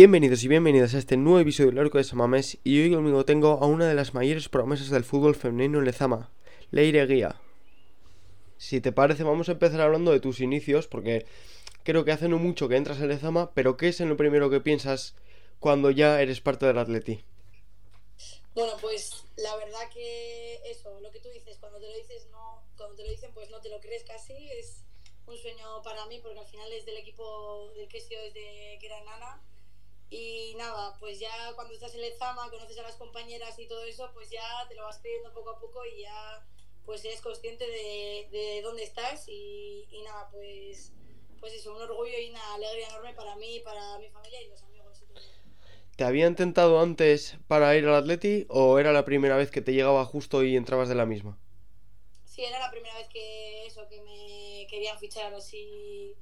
Bienvenidos y bienvenidas a este nuevo episodio del Arco de Samamés y hoy conmigo tengo a una de las mayores promesas del fútbol femenino en Lezama, Leire Guía. Si te parece vamos a empezar hablando de tus inicios porque creo que hace no mucho que entras en Lezama, pero ¿qué es en lo primero que piensas cuando ya eres parte del Atleti? Bueno, pues la verdad que eso, lo que tú dices, cuando te lo dices no, cuando te lo dicen pues no te lo crees casi, es un sueño para mí porque al final es del equipo del que he sido desde que era nana y nada, pues ya cuando estás en el Zama, conoces a las compañeras y todo eso, pues ya te lo vas creyendo poco a poco y ya pues eres consciente de, de dónde estás y, y, nada, pues, pues eso, un orgullo y una alegría enorme para mí, para mi familia y los amigos. Y todo. ¿Te había intentado antes para ir al Atleti o era la primera vez que te llegaba justo y entrabas de la misma? Sí, era la primera vez que eso, que me querían fichar así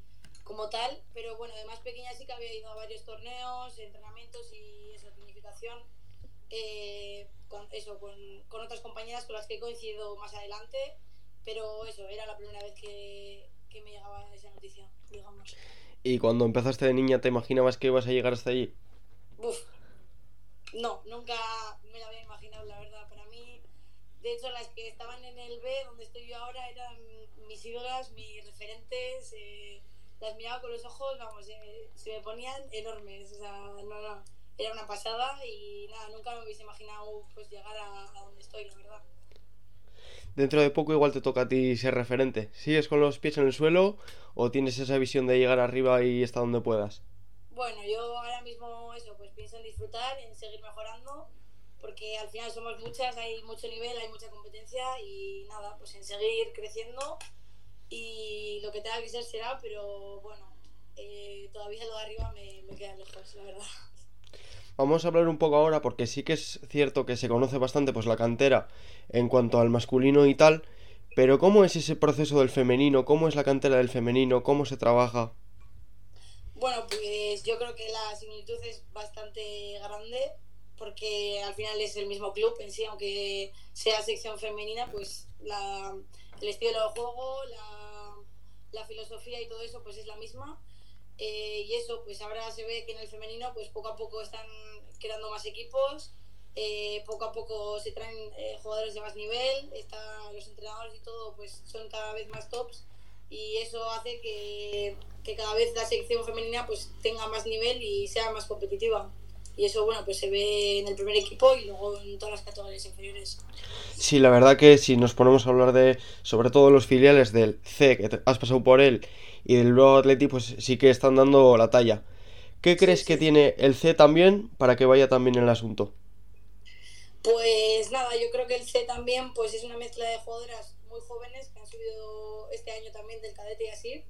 como tal, pero bueno, de más pequeña sí que había ido a varios torneos, entrenamientos y esa significación, eh, con, eso, con, con, otras compañeras con las que he coincidido más adelante, pero eso, era la primera vez que, que me llegaba esa noticia, digamos. ¿Y cuando empezaste de niña te imaginabas que ibas a llegar hasta allí? Uf, no, nunca me lo había imaginado, la verdad, para mí, de hecho las que estaban en el B, donde estoy yo ahora, eran mis ídolas, mis referentes, eh, las miraba con los ojos, vamos, eh, se me ponían enormes, o sea, no, no, era una pasada y nada, nunca me hubiese imaginado pues llegar a, a, donde estoy, la verdad. Dentro de poco igual te toca a ti ser referente. ¿Sigues con los pies en el suelo o tienes esa visión de llegar arriba y hasta donde puedas? Bueno, yo ahora mismo eso, pues pienso en disfrutar, en seguir mejorando, porque al final somos muchas, hay mucho nivel, hay mucha competencia y nada, pues en seguir creciendo y lo que tenga que ser será, pero bueno, eh, todavía lo de arriba me, me, queda lejos, la verdad. Vamos a hablar un poco ahora porque sí que es cierto que se conoce bastante pues la cantera en cuanto al masculino y tal, pero ¿cómo es ese proceso del femenino? ¿Cómo es la cantera del femenino? ¿Cómo se trabaja? Bueno, pues yo creo que la similitud es bastante grande porque al final es el mismo club en sí, aunque sea sección femenina, pues la, el estilo de juego, la, la, filosofía y todo eso pues es la misma. Eh, y eso, pues ahora se ve que en el femenino pues poco a poco están creando más equipos, eh, poco a poco se traen eh, jugadores de más nivel, están los entrenadores y todo pues son cada vez más tops y eso hace que, que cada vez la sección femenina pues tenga más nivel y sea más competitiva y eso bueno pues se ve en el primer equipo y luego en todas las categorías inferiores sí la verdad que si nos ponemos a hablar de sobre todo los filiales del C que has pasado por él y del Luego Atleti pues sí que están dando la talla ¿qué crees sí, sí. que tiene el C también para que vaya también el asunto? pues nada yo creo que el C también pues es una mezcla de jugadoras muy jóvenes que han subido este año también del cadete y así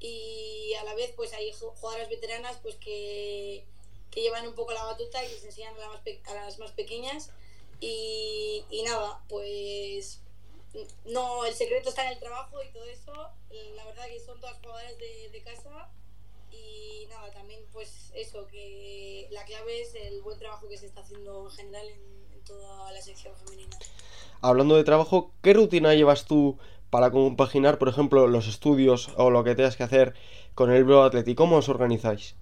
y a la vez pues hay jugadoras veteranas pues que que llevan un poco la batuta y les enseñan a, las más pequeñas. Y, y, nada, pues no, el secreto está en el trabajo y todo eso. La verdad que son todas jugadoras de, de casa. Y nada, también pues eso, que la clave es el buen trabajo que se está haciendo en general en, toda la sección femenina. Hablando de trabajo, ¿qué rutina llevas tú para compaginar, por ejemplo, los estudios o lo que tengas que hacer con el Bro Atleti? ¿Cómo os organizáis?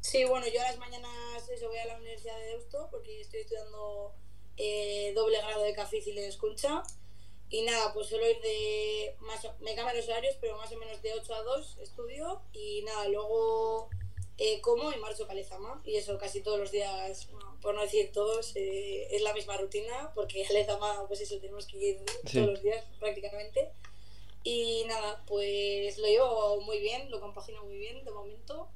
Sí, bueno, yo a las mañanas eso, voy a la Universidad de Deusto porque estoy estudiando eh, doble grado de café y de escucha. Y nada, pues suelo ir de. Más, me cambian los horarios, pero más o menos de 8 a 2 estudio. Y nada, luego eh, como y marcho para Lezama. Y eso casi todos los días, bueno, por no decir todos, eh, es la misma rutina porque a Lezama, pues eso, tenemos que ir sí. todos los días prácticamente. Y nada, pues lo llevo muy bien, lo compagino muy bien de momento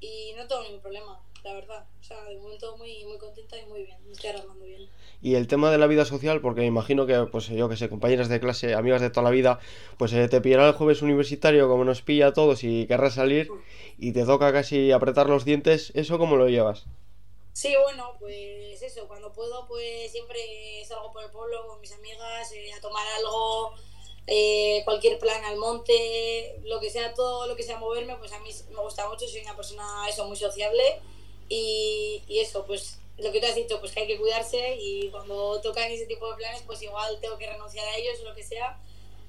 y no tengo ningún problema, la verdad. O sea, de momento muy, muy contenta y muy bien, me estoy arreglando bien. Y el tema de la vida social, porque me imagino que, pues yo que sé, compañeras de clase, amigas de toda la vida, pues eh, te pillará el jueves universitario como nos pilla a todos y querrás salir y te toca casi apretar los dientes, ¿eso cómo lo llevas? Sí, bueno, pues eso, cuando puedo, pues siempre salgo por el pueblo con mis amigas eh, a tomar algo, eh, cualquier plan al monte, lo que sea, todo lo que sea moverme, pues a mí me gusta mucho, soy una persona eso muy sociable. Y, y, eso, pues lo que tú has dicho, pues que hay que cuidarse y cuando tocan ese tipo de planes, pues igual tengo que renunciar a ellos o lo que sea,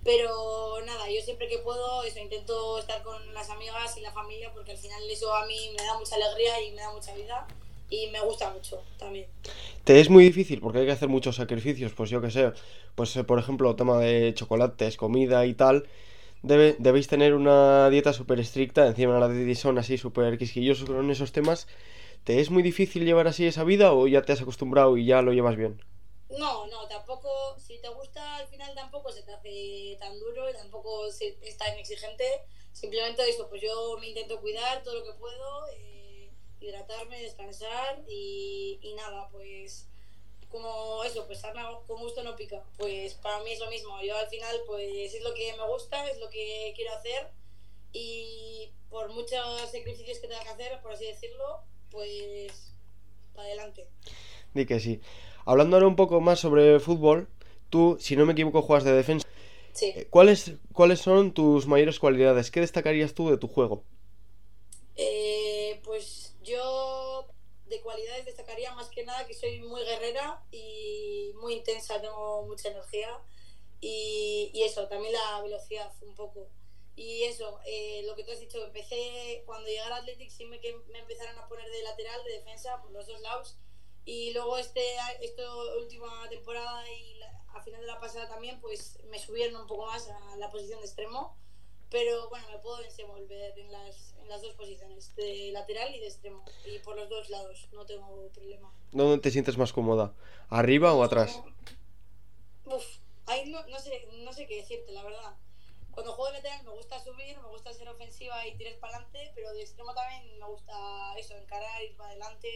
Pero nada, yo siempre que puedo, eso, intento estar con las amigas y la familia porque al final eso a mí me da mucha alegría y me da mucha vida y me gusta mucho también. ¿Te es muy difícil porque hay que hacer muchos sacrificios? Pues yo que sé, pues eh, por ejemplo, tema de chocolates, comida y tal. Debe, debéis tener una dieta súper estricta, encima la de son así súper quisquillosos con esos temas. ¿Te es muy difícil llevar así esa vida o ya te has acostumbrado y ya lo llevas bien? No, no, tampoco, si te gusta al final tampoco se te hace tan duro y tampoco es tan exigente. Simplemente eso, pues yo me intento cuidar todo lo que puedo, eh, hidratarme, descansar y, y, nada, pues como eso, pues sarna con gusto no pica. Pues para mí es lo mismo, yo al final pues es lo que me gusta, es lo que quiero hacer y por muchos sacrificios que tenga que hacer, por así decirlo, pues para adelante. Di que sí. Hablando ahora un poco más sobre fútbol, tú, si no me equivoco, juegas de defensa. Sí. Eh, ¿Cuáles, ¿Cuáles son tus mayores cualidades? ¿Qué destacarías tú de tu juego? Eh, pues yo de cualidades destacaría más que nada que soy muy guerrera y muy intensa, tengo mucha energía y, eso, también la velocidad un poco. Y eso, eh, lo que tú has dicho, empecé cuando llegué al Athletic sí me, que me empezaron a poner de lateral, de defensa, por los dos lados y luego este, esta última temporada y a final de la pasada también, pues me subieron un poco más a la posición de extremo. Pero bueno, me puedo desenvolver en las, las dos posiciones, de lateral y de extremo. Y por los dos lados, no tengo problema. ¿Dónde te sientes más cómoda? ¿Arriba o atrás? Uf, ahí no, no, sé, no sé qué decirte, la verdad. Cuando juego de lateral me gusta subir, me gusta ser ofensiva y tirar para adelante, pero de extremo también me gusta eso, encarar, ir para adelante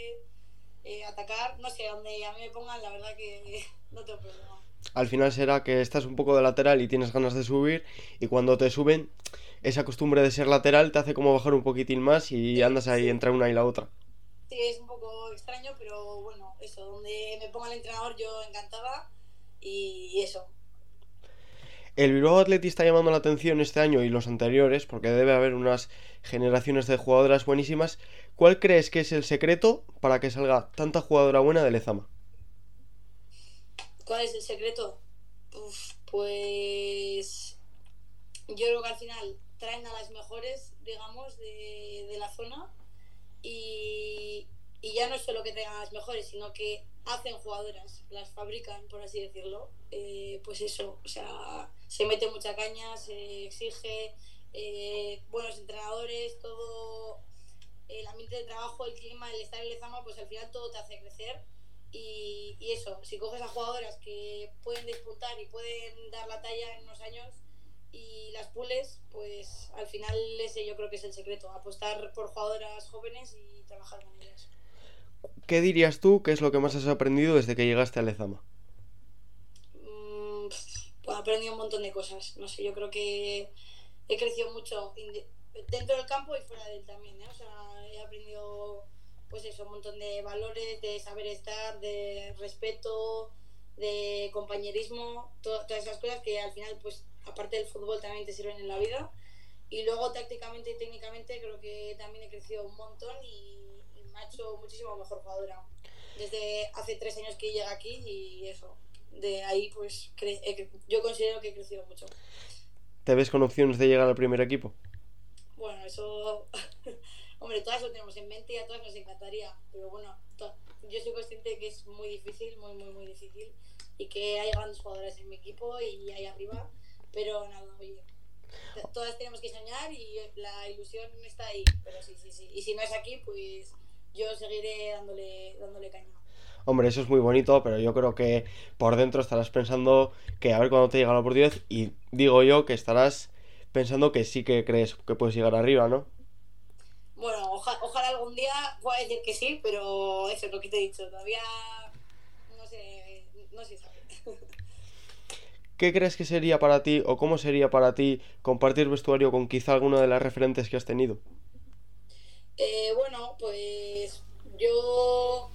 eh, atacar, no sé, donde a mí me pongan, la verdad que no tengo problema. Al final será que estás un poco de lateral y tienes ganas de subir y cuando te suben, esa costumbre de ser lateral te hace como bajar un poquitín más y andas ahí entre una y la otra. Sí, es un poco extraño, pero bueno, eso, donde me ponga el entrenador yo encantada y eso, el Bilbao Athletic está llamando la atención este año y los anteriores, porque debe haber unas generaciones de jugadoras buenísimas. ¿Cuál crees que es el secreto para que salga tanta jugadora buena de Lezama? ¿Cuál es el secreto? pues yo creo que al final traen a las mejores, digamos, de, la zona y, ya no es solo que traigan a las mejores, sino que hacen jugadoras, las fabrican, por así decirlo. Eh, pues eso, o sea, se mete mucha caña, se exige eh, buenos entrenadores, todo el ambiente de trabajo, el clima, el estar en Lezama, pues al final todo te hace crecer. Y, eso, si coges a jugadoras que pueden despuntar y pueden dar la talla en unos años y las pules, pues al final ese yo creo que es el secreto, apostar por jugadoras jóvenes y trabajar con ellas. ¿Qué dirías tú que es lo que más has aprendido desde que llegaste a Lezama? Mm, he aprendido un montón de cosas. No sé, yo creo que he crecido mucho dentro del campo y fuera de él también. ¿eh? O sea, he aprendido, pues eso, un montón de valores, de saber estar, de respeto, de compañerismo, todas esas cosas que al final, pues, aparte del fútbol, también te sirven en la vida. Y luego, tácticamente y técnicamente, creo que también he crecido un montón y me ha hecho muchísimo mejor jugadora. Desde hace tres años que llega aquí y eso. De ahí, pues, yo considero que he crecido mucho. ¿Te ves con opciones de llegar al primer equipo? Bueno, eso. Hombre, todas lo tenemos en mente y a todas nos encantaría. Pero bueno, yo soy consciente de que es muy difícil, muy, muy, muy difícil. Y que hay grandes jugadoras en mi equipo y ahí arriba. Pero nada, oye, todas tenemos que soñar y la ilusión está ahí. Pero sí, sí, sí. Y si no es aquí, pues yo seguiré dándole, dándole caña. Hombre, eso es muy bonito, pero yo creo que por dentro estarás pensando que a ver cuándo te llega la oportunidad y digo yo que estarás pensando que sí que crees que puedes llegar arriba, ¿no? Bueno, ojalá algún día pueda decir que sí, pero eso es lo que te he dicho, todavía no sé, no sé sabe. ¿Qué crees que sería para ti o cómo sería para ti compartir vestuario con quizá alguna de las referentes que has tenido? Eh, bueno, pues yo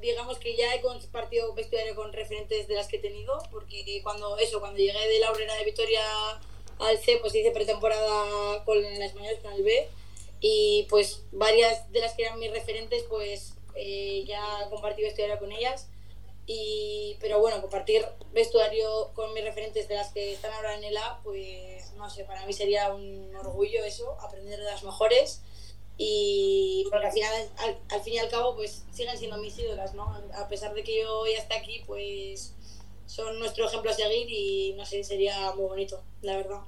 digamos que ya he compartido vestuario con referentes de las que he tenido, porque cuando eso, cuando llegué de la Obrera de Vitoria al C, pues hice pretemporada con las españoles, con el B, y pues varias de las que eran mis referentes, pues eh, ya he compartido vestuario con ellas. Y, pero bueno, compartir vestuario con mis referentes de las que están ahora en el A, pues no sé, para mí sería un orgullo eso, aprender de las mejores. Y porque al final, al, fin y al cabo, pues siguen siendo mis ídolas, ¿no? A pesar de que yo ya esté aquí, pues son nuestro ejemplo a seguir y no sé, sería muy bonito, la verdad.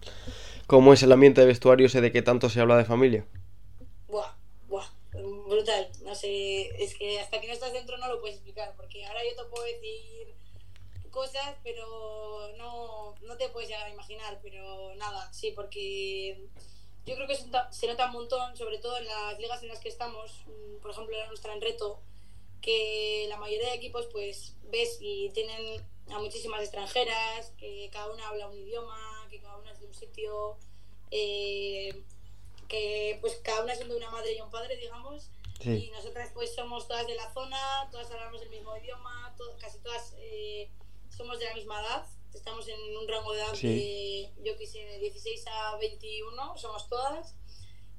¿Cómo es el ambiente de vestuario ese de que tanto se habla de familia? Buah, brutal. No sé, es que hasta que no estás dentro no lo puedes explicar, porque ahora yo te puedo decir cosas, pero no, no te puedes llegar a imaginar, pero nada, sí, porque yo creo que se nota un montón, sobre todo en las ligas en las que estamos, mm, por ejemplo la nuestra en reto, que la mayoría de equipos pues ves y tienen a muchísimas extranjeras, que cada una habla un idioma, que cada una es de un sitio, eh, que pues cada una siendo una madre y un padre, digamos, y nosotras pues somos todas de la zona, todas hablamos el mismo idioma, casi todas eh, somos de la misma edad, estamos en un rango de edad de, yo qué sé, de 16 a 21, somos todas.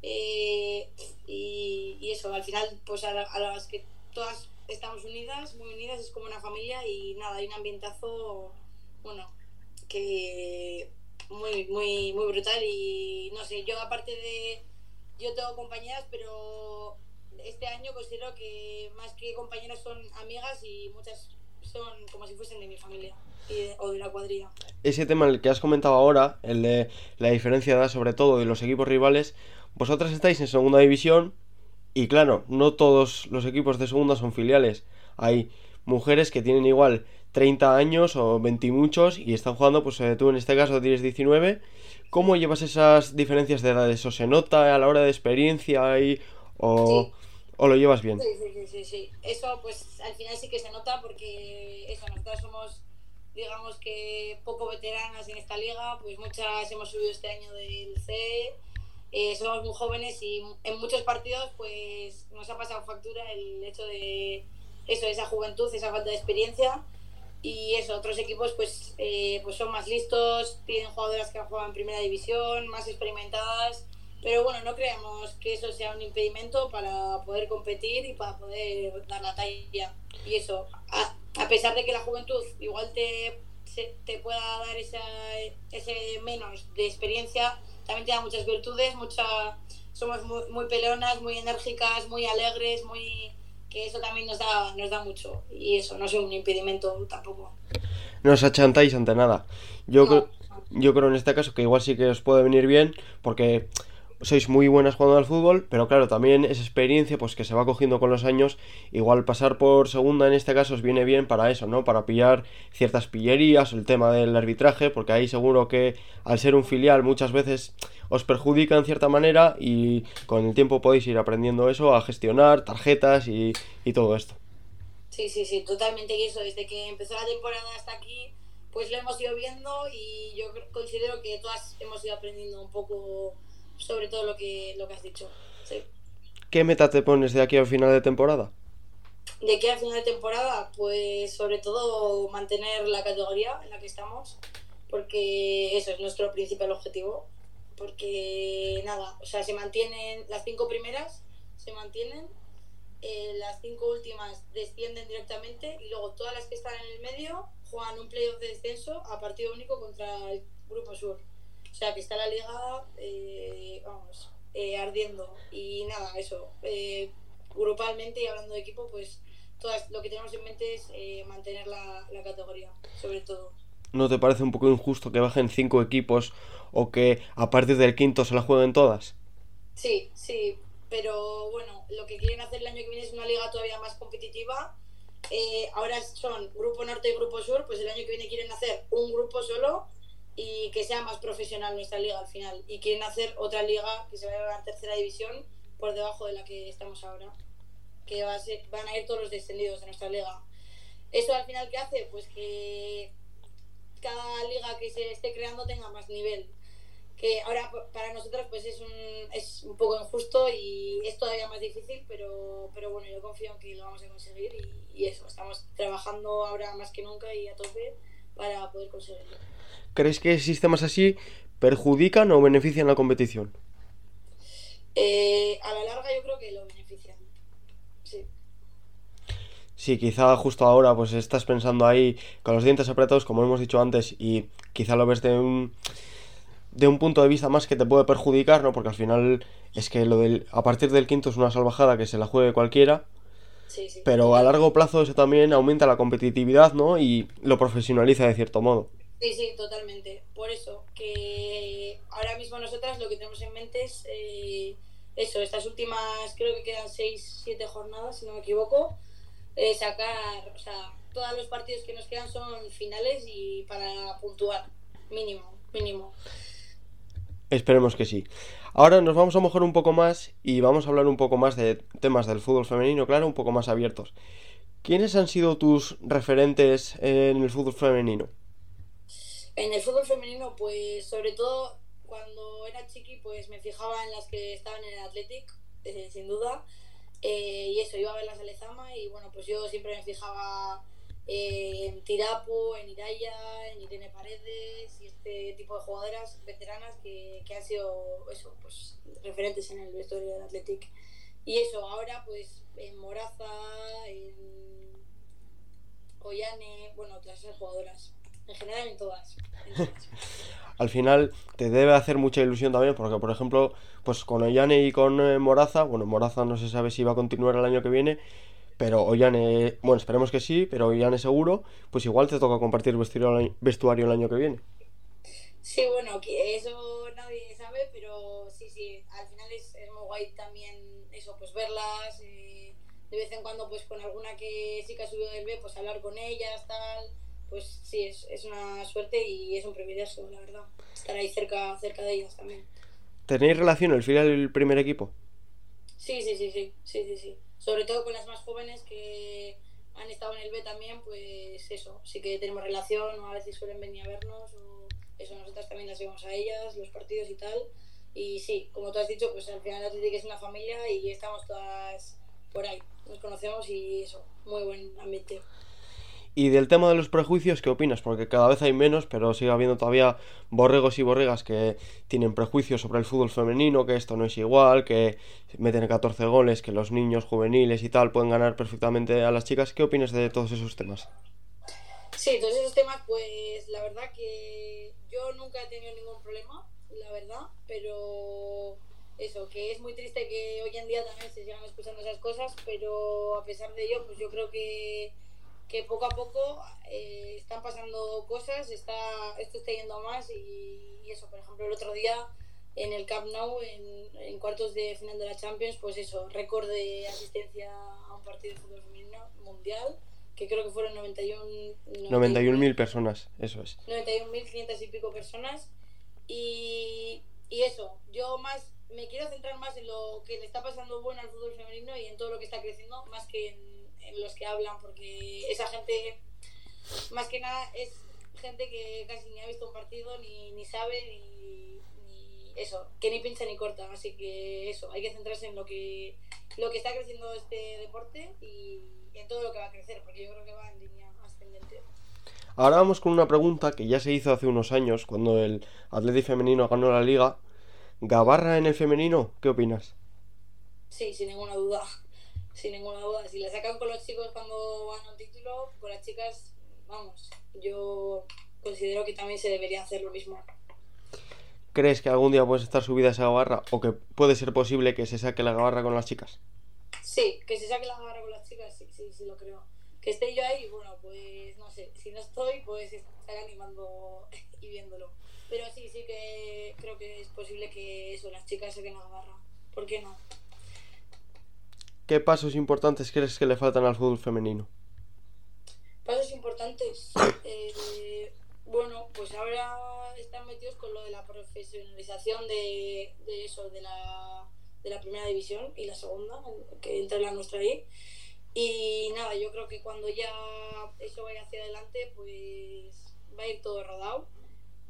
Eh, y, eso, al final, pues a, las que todas estamos unidas, muy unidas, es como una familia y nada, hay un ambientazo, bueno, que muy, muy, muy brutal y no sé, yo aparte de, yo tengo compañeras, pero este año considero que más que compañeras son amigas y muchas son como si fuesen de mi familia o de la cuadrilla. Ese tema el que has comentado ahora, el de la diferencia de edad sobre todo de los equipos rivales, vosotras estáis en segunda división y claro, no todos los equipos de segunda son filiales. Hay mujeres que tienen igual 30 años o 20 y muchos y están jugando, pues eh, tú en este caso tienes 19. ¿Cómo llevas esas diferencias de edades? ¿O se nota a la hora de experiencia y, o, o lo llevas bien? Sí, sí, sí, sí, Eso pues al final sí que se nota porque eso, nosotros somos digamos que poco veteranas en esta liga, pues muchas hemos subido este año del C, eh, somos muy jóvenes y en muchos partidos pues nos ha pasado factura el hecho de eso, esa juventud, esa falta de experiencia y eso, otros equipos pues, eh, pues son más listos, tienen jugadoras que han jugado en primera división, más experimentadas, pero bueno, no creemos que eso sea un impedimento para poder competir y para poder dar la talla. Y eso, a pesar de que la juventud igual te, te pueda dar esa, ese menos de experiencia, también te da muchas virtudes, mucha, somos muy, muy peleonas, muy enérgicas, muy alegres, muy que eso también nos da, nos da mucho. Y eso no es un impedimento tampoco. No os achantáis ante nada. Yo, creo, yo creo en este caso que igual sí que os puede venir bien, porque sois muy buenas jugando al fútbol, pero claro, también esa experiencia pues que se va cogiendo con los años, igual pasar por segunda en este caso os viene bien para eso, ¿no? Para pillar ciertas pillerías, el tema del arbitraje, porque ahí seguro que al ser un filial muchas veces os perjudica en cierta manera y con el tiempo podéis ir aprendiendo eso, a gestionar tarjetas y, y todo esto. Sí, sí, sí, totalmente eso, desde que empezó la temporada hasta aquí, pues lo hemos ido viendo y yo considero que todas hemos ido aprendiendo un poco sobre todo lo que, lo que has dicho. ¿Qué meta te pones de aquí al final de temporada? De aquí al final de temporada, pues sobre todo mantener la categoría en la que estamos, porque eso es nuestro principal objetivo. Porque nada, o sea, se mantienen las cinco primeras, se mantienen, eh, las cinco últimas descienden directamente y luego todas las que están en el medio juegan un playoff de descenso a partido único contra el Grupo Sur. O sea, que está la liga, eh, vamos, eh, ardiendo. Y nada, eso, eh, grupalmente y hablando de equipo, pues todas, lo que tenemos en mente es mantener la, la categoría, sobre todo. ¿No te parece un poco injusto que bajen cinco equipos o que a partir del quinto se la jueguen todas? Sí, sí, pero bueno, lo que quieren hacer el año que viene es una liga todavía más competitiva. ahora son grupo norte y grupo sur, pues el año que viene quieren hacer un grupo solo y que sea más profesional nuestra liga al final. Y quieren hacer otra liga que se vaya a la tercera división por debajo de la que estamos ahora. Que va a ser, van a ir todos los descendidos de nuestra liga. ¿Eso al final qué hace? Pues que cada liga que se esté creando tenga más nivel. Que ahora para nosotros pues es un, es un poco injusto y es todavía más difícil, pero, pero bueno, yo confío en que lo vamos a conseguir y, y eso, estamos trabajando ahora más que nunca y a tope para poder conseguirlo. ¿Crees que sistemas así perjudican o benefician la competición? Eh, a la larga yo creo que lo benefician. Sí. si quizá justo ahora pues estás pensando ahí con los dientes apretados, como hemos dicho antes, y quizá lo ves de un de un punto de vista más que te puede perjudicar, ¿no? Porque al final es que lo del a partir del quinto es una salvajada que se la juegue cualquiera. Sí, sí. Pero a largo plazo eso también aumenta la competitividad, ¿no? Y lo profesionaliza de cierto modo. Sí, sí, totalmente. Por eso, que ahora mismo nosotras lo que tenemos en mente es eh, eso, estas últimas, creo que quedan 6, 7 jornadas, si no me equivoco, eh, sacar, o sea, todos los partidos que nos quedan son finales y para puntuar, mínimo, mínimo. Esperemos que sí. Ahora nos vamos a mojar un poco más y vamos a hablar un poco más de temas del fútbol femenino, claro, un poco más abiertos. ¿Quiénes han sido tus referentes en el fútbol femenino? En el fútbol femenino, pues sobre todo cuando era chiqui, pues me fijaba en las que estaban en el Athletic, eh, sin duda. Eh, y eso, iba a verlas a Lezama y bueno, pues yo siempre me fijaba eh, en Tirapu, en Iraya, en Irene Paredes y este tipo de jugadoras veteranas que, que han sido eso, pues referentes en el vestuario del Athletic. Y eso, ahora pues en Moraza, en Ollane, bueno, otras esas jugadoras. En general en todas. En todas. Al final te debe hacer mucha ilusión también porque, por ejemplo, pues con Ollane y con eh, Moraza, bueno, Moraza no se sabe si va a continuar el año que viene, pero Ollane, bueno, esperemos que sí, pero Ollane seguro, pues igual te toca compartir vestuario, el año- vestuario el año que viene. Sí, bueno, que eso nadie sabe, pero sí, sí, al final es, es muy guay también eso, pues verlas, eh, de vez en cuando pues con alguna que sí que ha subido del B, pues hablar con ellas, tal, pues sí, es, es una suerte y es un privilegio, la verdad, estar ahí cerca, cerca de ellas también. ¿Tenéis relación el filial y el primer equipo? Sí, sí, sí, sí, sí, sí, sí. Sobre todo con las más jóvenes que han estado en el B también, pues eso, sí que tenemos relación, o a veces suelen venir a vernos, o eso, nosotras también las vemos a ellas, los partidos y tal. Y sí, como tú has dicho, pues al final Atlético es una familia y estamos todas por ahí, nos conocemos y eso, muy buen ambiente. Y del tema de los prejuicios, ¿qué opinas? Porque cada vez hay menos, pero sigue habiendo todavía borregos y borregas que tienen prejuicios sobre el fútbol femenino, que esto no es igual, que meten 14 goles, que los niños juveniles y tal pueden ganar perfectamente a las chicas. ¿Qué opinas de todos esos temas? Sí, todos esos temas, pues la verdad que yo nunca he tenido ningún problema, la verdad, pero eso, que es muy triste que hoy en día también se sigan escuchando esas cosas, pero a pesar de ello, pues yo creo que, que poco a poco eh, están pasando cosas, está, esto está yendo a más y, y eso, por ejemplo, el otro día en el Camp Nou, en, en cuartos de final de la Champions, pues eso, récord de asistencia a un partido de fútbol femenino mundial, que creo que fueron 91 91.000 personas, eso es. 91.500 y pico personas. Y, y eso, yo más me quiero centrar más en lo que le está pasando bueno al fútbol femenino y en todo lo que está creciendo, más que en, en los que hablan, porque esa gente, más que nada, es gente que casi ni ha visto un partido, ni, ni sabe, ni, ni eso, que ni pincha ni corta. Así que eso, hay que centrarse en lo que, lo que está creciendo este deporte y en todo lo que va a crecer, porque yo creo que va en línea ascendente. Ahora vamos con una pregunta que ya se hizo hace unos años, cuando el Atleti femenino ganó la liga. ¿Gabarra en el femenino? ¿Qué opinas? Sí, sin ninguna duda. Sin ninguna duda. Si la sacan con los chicos cuando van a un título, con las chicas, vamos, yo considero que también se debería hacer lo mismo. ¿Crees que algún día puedes estar subida esa gabarra? ¿O que puede ser posible que se saque la gabarra con las chicas? Sí, que se saque la garra con las chicas, sí, sí, sí lo creo. Que esté yo ahí, bueno, pues no sé, si no estoy, pues estaré animando y viéndolo. Pero sí, sí que creo que es posible que eso, las chicas saquen la garra. ¿Por qué no? ¿Qué pasos importantes crees que le faltan al fútbol femenino? Pasos importantes. Eh, bueno, pues ahora están metidos con lo de la profesionalización de, eso, de la, de la primera división y la segunda, que entra la nuestra ahí. Y nada, yo creo que cuando ya eso vaya hacia adelante, pues va a ir todo rodado.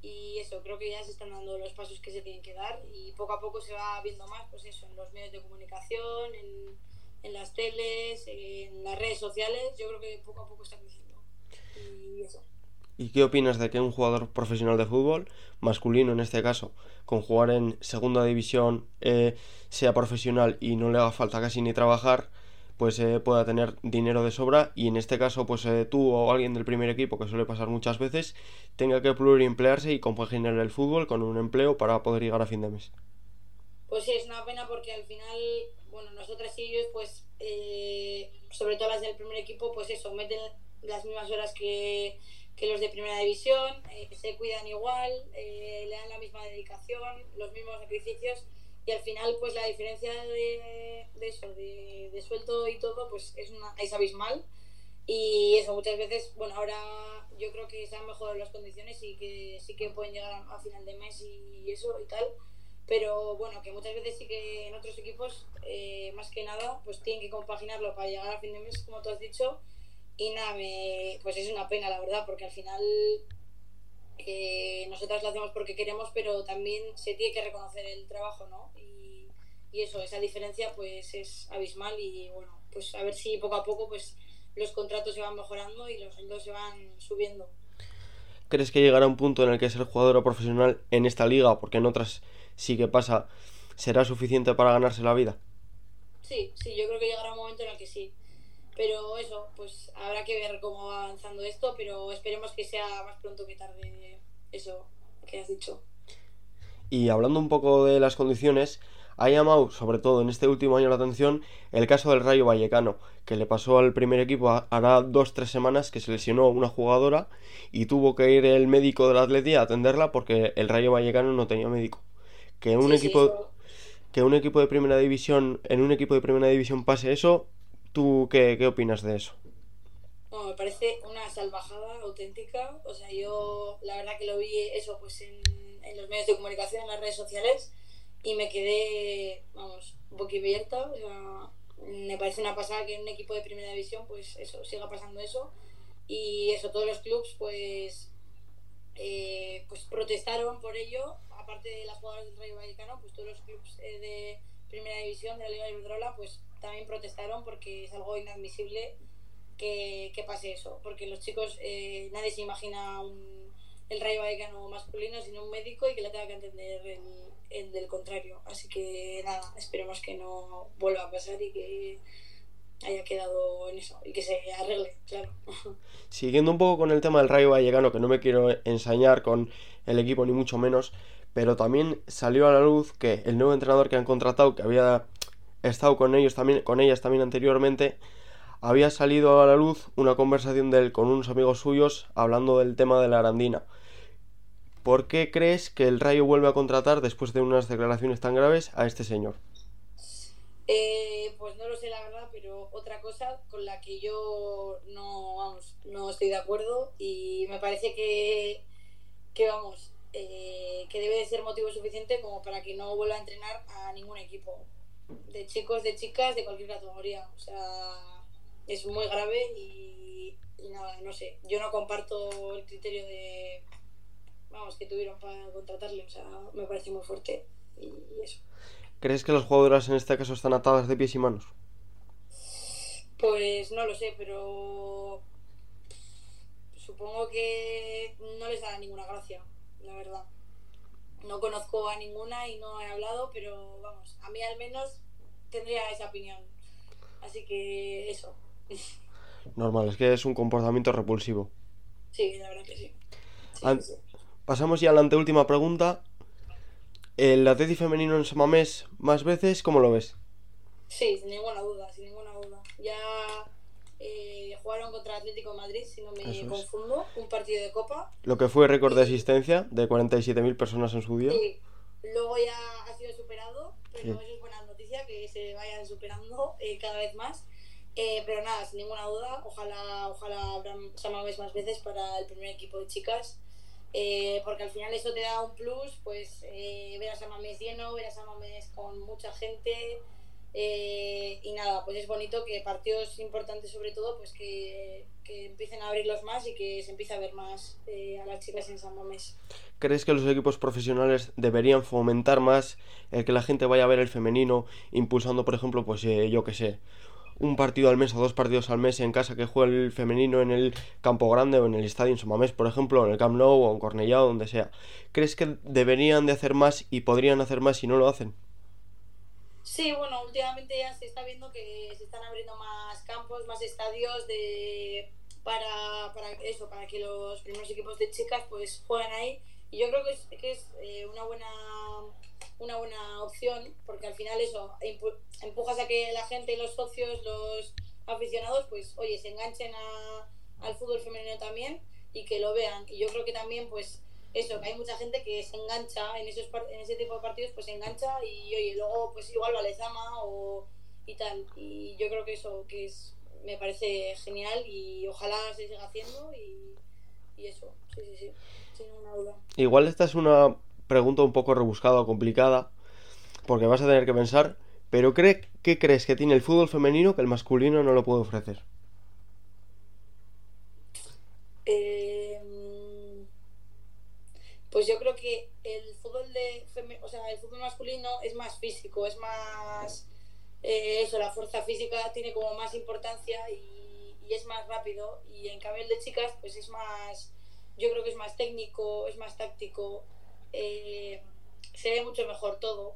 Y eso, creo que ya se están dando los pasos que se tienen que dar y poco a poco se va viendo más, pues eso, en los medios de comunicación, en, en las teles, en las redes sociales. Yo creo que poco a poco está creciendo. Y eso. ¿Y qué opinas de que un jugador profesional de fútbol, masculino en este caso, con jugar en segunda división, eh, sea profesional y no le haga falta casi ni trabajar, pues eh, pueda tener dinero de sobra y en este caso pues eh, tú o alguien del primer equipo que suele pasar muchas veces tenga que pluriemplearse y compaginar el fútbol con un empleo para poder llegar a fin de mes. Pues sí, es una pena porque al final, bueno, nosotras y ellos pues eh, sobre todo las del primer equipo pues eso, meten las mismas horas que, que los de primera división, se cuidan igual, le dan la misma dedicación, los mismos sacrificios y al final pues la diferencia de, de eso, de, de, sueldo y todo pues es, una, es abismal. Y eso muchas veces, bueno ahora yo creo que se han mejorado las condiciones y que sí que pueden llegar a, final de mes y eso y tal, pero bueno que muchas veces sí que en otros equipos eh, más que nada pues tienen que compaginarlo para llegar a fin de mes como tú has dicho y nada, me, pues es una pena la verdad porque al final eh, nosotras lo hacemos porque queremos, pero también se tiene que reconocer el trabajo, ¿no? Y, y, eso, esa diferencia pues es abismal y bueno, pues a ver si poco a poco pues los contratos se van mejorando y los sueldos se van subiendo. ¿Crees que llegará un punto en el que ser jugador profesional en esta liga, porque en otras sí que pasa, será suficiente para ganarse la vida? Sí, sí, yo creo que llegará un momento en el que sí. Pero eso, pues habrá que ver cómo va avanzando esto, pero esperemos que sea más pronto que tarde eso que has dicho. Y hablando un poco de las condiciones, ha llamado, sobre todo en este último año, la atención el caso del Rayo Vallecano, que le pasó al primer equipo hará dos tres semanas que se lesionó una jugadora y tuvo que ir el médico del Atleti a atenderla porque el Rayo Vallecano no tenía médico. Que un sí, equipo sí, que un equipo de primera división en un equipo de primera división pase eso ¿Tú qué, qué opinas de eso? Bueno, me parece una salvajada auténtica. O sea, yo la verdad que lo vi eso pues en, en los medios de comunicación, en las redes sociales, y me quedé, vamos, boquiabierta. O sea, me parece una pasada que en un equipo de primera división, pues eso, siga pasando eso. Y eso, todos los clubes, pues, eh, pues protestaron por ello. Aparte de las jugadoras del Rayo Vallecano, pues todos los clubes eh, de primera división de la Liga Iberdrola, pues también protestaron porque es algo inadmisible que, que pase eso, porque los chicos, eh, nadie se imagina un, el Rayo Vallecano masculino sino un médico y que le tenga que entender el, el, del contrario. Así que nada, esperemos que no vuelva a pasar y que haya quedado en eso y que se arregle, claro. Siguiendo un poco con el tema del Rayo Vallecano, que no me quiero ensañar con el equipo ni mucho menos, pero también salió a la luz que el nuevo entrenador que han contratado, que había estado con ellos también, con ellas también anteriormente, había salido a la luz una conversación de él con unos amigos suyos hablando del tema de la arandina. ¿Por qué crees que el Rayo vuelve a contratar después de unas declaraciones tan graves a este señor? Eh, pues no lo sé la verdad, pero otra cosa con la que yo no, vamos, no estoy de acuerdo y me parece que, que vamos, eh, que debe de ser motivo suficiente como para que no vuelva a entrenar a ningún equipo de chicos, de chicas, de cualquier categoría. O sea, es muy grave y, y nada, no sé. Yo no comparto el criterio de, vamos, que tuvieron para contratarle. O sea, me parece muy fuerte y, y eso. ¿Crees que las jugadoras en este caso están atadas de pies y manos? Pues no lo sé, pero supongo que no les dará ninguna gracia, la verdad. No conozco a ninguna y no he hablado, pero vamos, a mí al menos tendría esa opinión. Así que eso. Normal, es que es un comportamiento repulsivo. Sí, la verdad que sí. sí, An sí. Pasamos ya a la anteúltima pregunta. ¿El Atleti femenino en Samamés más veces cómo lo ves? Sí, sin ninguna duda, sin ninguna duda. Ya eh, jugaron contra Atlético de Madrid, si no me Eso es. confundo, un partido de Copa. Lo que fue récord de asistencia de 47.000 personas en su día. Sí, luego ya ha sido superado, pero Sí. eso es buena noticia, que se vayan superando eh, cada vez más. Eh, pero nada, sin ninguna duda, ojalá, ojalá abran Samamés más veces para el primer equipo de chicas. eh, porque al final eso te da un plus, pues eh, ver a Samamés lleno, ver a Samamés con mucha gente. Eh, y nada, pues es bonito que partidos importantes sobre todo, pues que, que empiecen a abrirlos más y que se empiece a ver más eh, a las chicas en San Mamés. ¿Crees que los equipos profesionales deberían fomentar más el que la gente vaya a ver el femenino, impulsando, por ejemplo, pues eh, yo que sé, un partido al mes o dos partidos al mes en casa que juegue el femenino en el Campo Grande o en el Estadio en Somamés, por ejemplo, en el Camp Nou o en Cornellá o donde sea? ¿Crees que deberían de hacer más y podrían hacer más si no lo hacen? Sí, bueno, últimamente ya se está viendo que se están abriendo más campos, más estadios de para, para eso, para que los primeros equipos de chicas pues jueguen ahí. Y yo creo que es, que es eh, una buena una buena opción, porque al final eso empujas a que la gente, los socios, los aficionados, pues oye, se enganchen a, al fútbol femenino también y que lo vean. Y yo creo que también, pues eso, que hay mucha gente que se engancha en, esos, en ese tipo de partidos, pues se engancha y oye, luego pues igual va Lezama o y tal. Y yo creo que eso, que es me parece genial y ojalá se siga haciendo y, y eso, sí, sí, sí, sin ninguna duda. Igual esta es una pregunta un poco rebuscada o complicada, porque vas a tener que pensar, pero ¿qué crees que tiene el fútbol femenino que el masculino no lo puede ofrecer? Em, pues yo creo que el fútbol de o sea, el fútbol masculino es más físico, es más eh, eso, la fuerza física tiene como más importancia y, es más rápido y en cambio el de chicas pues es más, yo creo que es más técnico, es más táctico eh, se ve mucho mejor todo.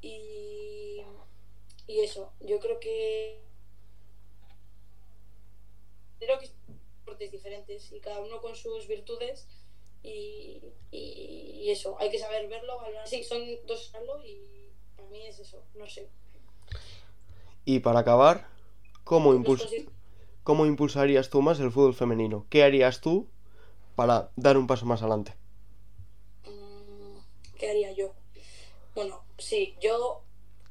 Y, y eso, yo creo que creo que deportes diferentes y cada uno con sus virtudes y, y, eso, hay que saber verlo, Sí, son dos y para mí es eso, no sé. Y para acabar, ¿cómo, impuls ¿cómo impulsarías tú más el fútbol femenino? ¿Qué harías tú para dar un paso más adelante? ¿qué haría yo? Bueno, sí, yo,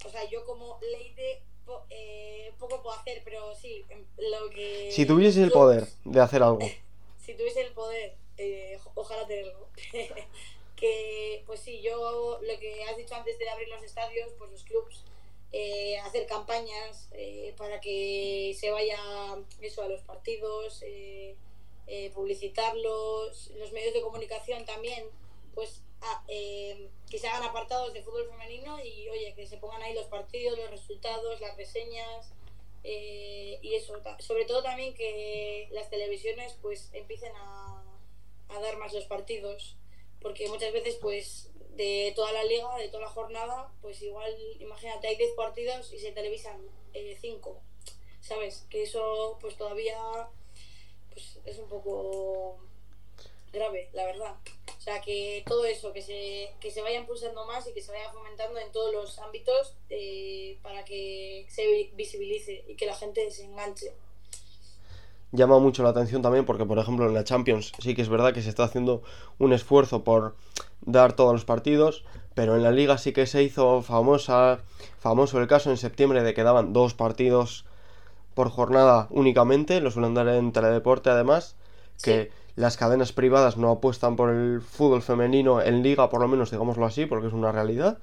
o sea, yo como Leide eh, poco puedo hacer, pero sí, em, lo que... Si tuviese el poder de hacer algo. si tuviese el poder, eh, ojalá tenerlo. que, pues sí, yo lo que has dicho antes de abrir los estadios, pues los clubs, eh, hacer campañas para que se vaya eso a los partidos, publicitarlos, los medios de comunicación también, pues eh, que se hagan apartados de fútbol femenino y oye, que se pongan ahí los partidos, los resultados, las reseñas eh, y eso, sobre todo también que las televisiones pues empiecen a, a, dar más los partidos, porque muchas veces pues de toda la liga, de toda la jornada, pues igual, imagínate, hay 10 partidos y se televisan 5, eh, ¿sabes? Que eso pues todavía pues es un poco grave, la verdad. O sea, que todo eso, que se, que se vaya impulsando más y que se vaya fomentando en todos los ámbitos eh, para que se visibilice y que la gente se enganche. Llama mucho la atención también porque, por ejemplo, en la Champions sí que es verdad que se está haciendo un esfuerzo por dar todos los partidos, pero en la liga sí que se hizo famosa, famoso el caso en septiembre de que daban dos partidos por jornada únicamente, lo suelen dar en teledeporte además, que las cadenas privadas no apuestan por el fútbol femenino en liga, por lo menos digámoslo así, porque es una realidad,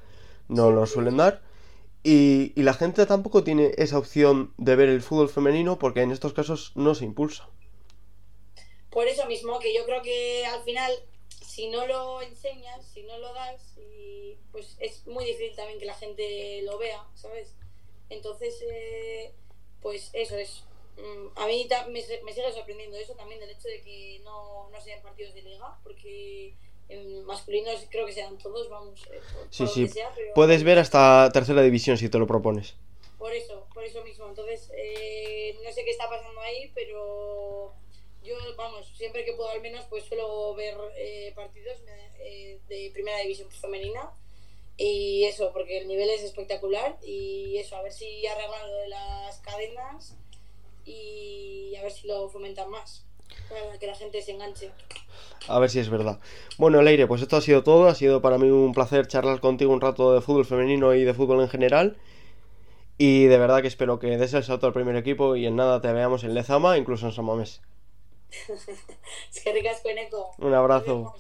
no lo suelen dar. Y, la gente tampoco tiene esa opción de ver el fútbol femenino porque en estos casos no se impulsa. Por eso mismo, que yo creo que al final, si no lo enseñas, si no lo das, pues es muy difícil también que la gente lo vea, ¿sabes? Entonces, eh, pues eso es Mm, a mí me, sigue sorprendiendo eso también, el hecho de que no, no sean partidos de liga, porque en masculinos creo que sean todos, vamos. Eh, sí, sí. Puedes ver hasta tercera división si te lo propones. Por eso, por eso mismo. Entonces, eh, no sé qué está pasando ahí, pero yo, vamos, siempre que puedo al menos, pues suelo ver eh, partidos de primera división femenina. Y eso, porque el nivel es espectacular. Y eso, a ver si arreglan lo de las cadenas y a ver si lo fomentan más para que la gente se enganche. A ver si es verdad. Bueno, Leire, pues esto ha sido todo. Ha sido para mí un placer charlar contigo un rato de fútbol femenino y de fútbol en general. Y de verdad que espero que des el salto al primer equipo y en nada te veamos en Lezama, incluso en San Mamés. es que eco. Un abrazo.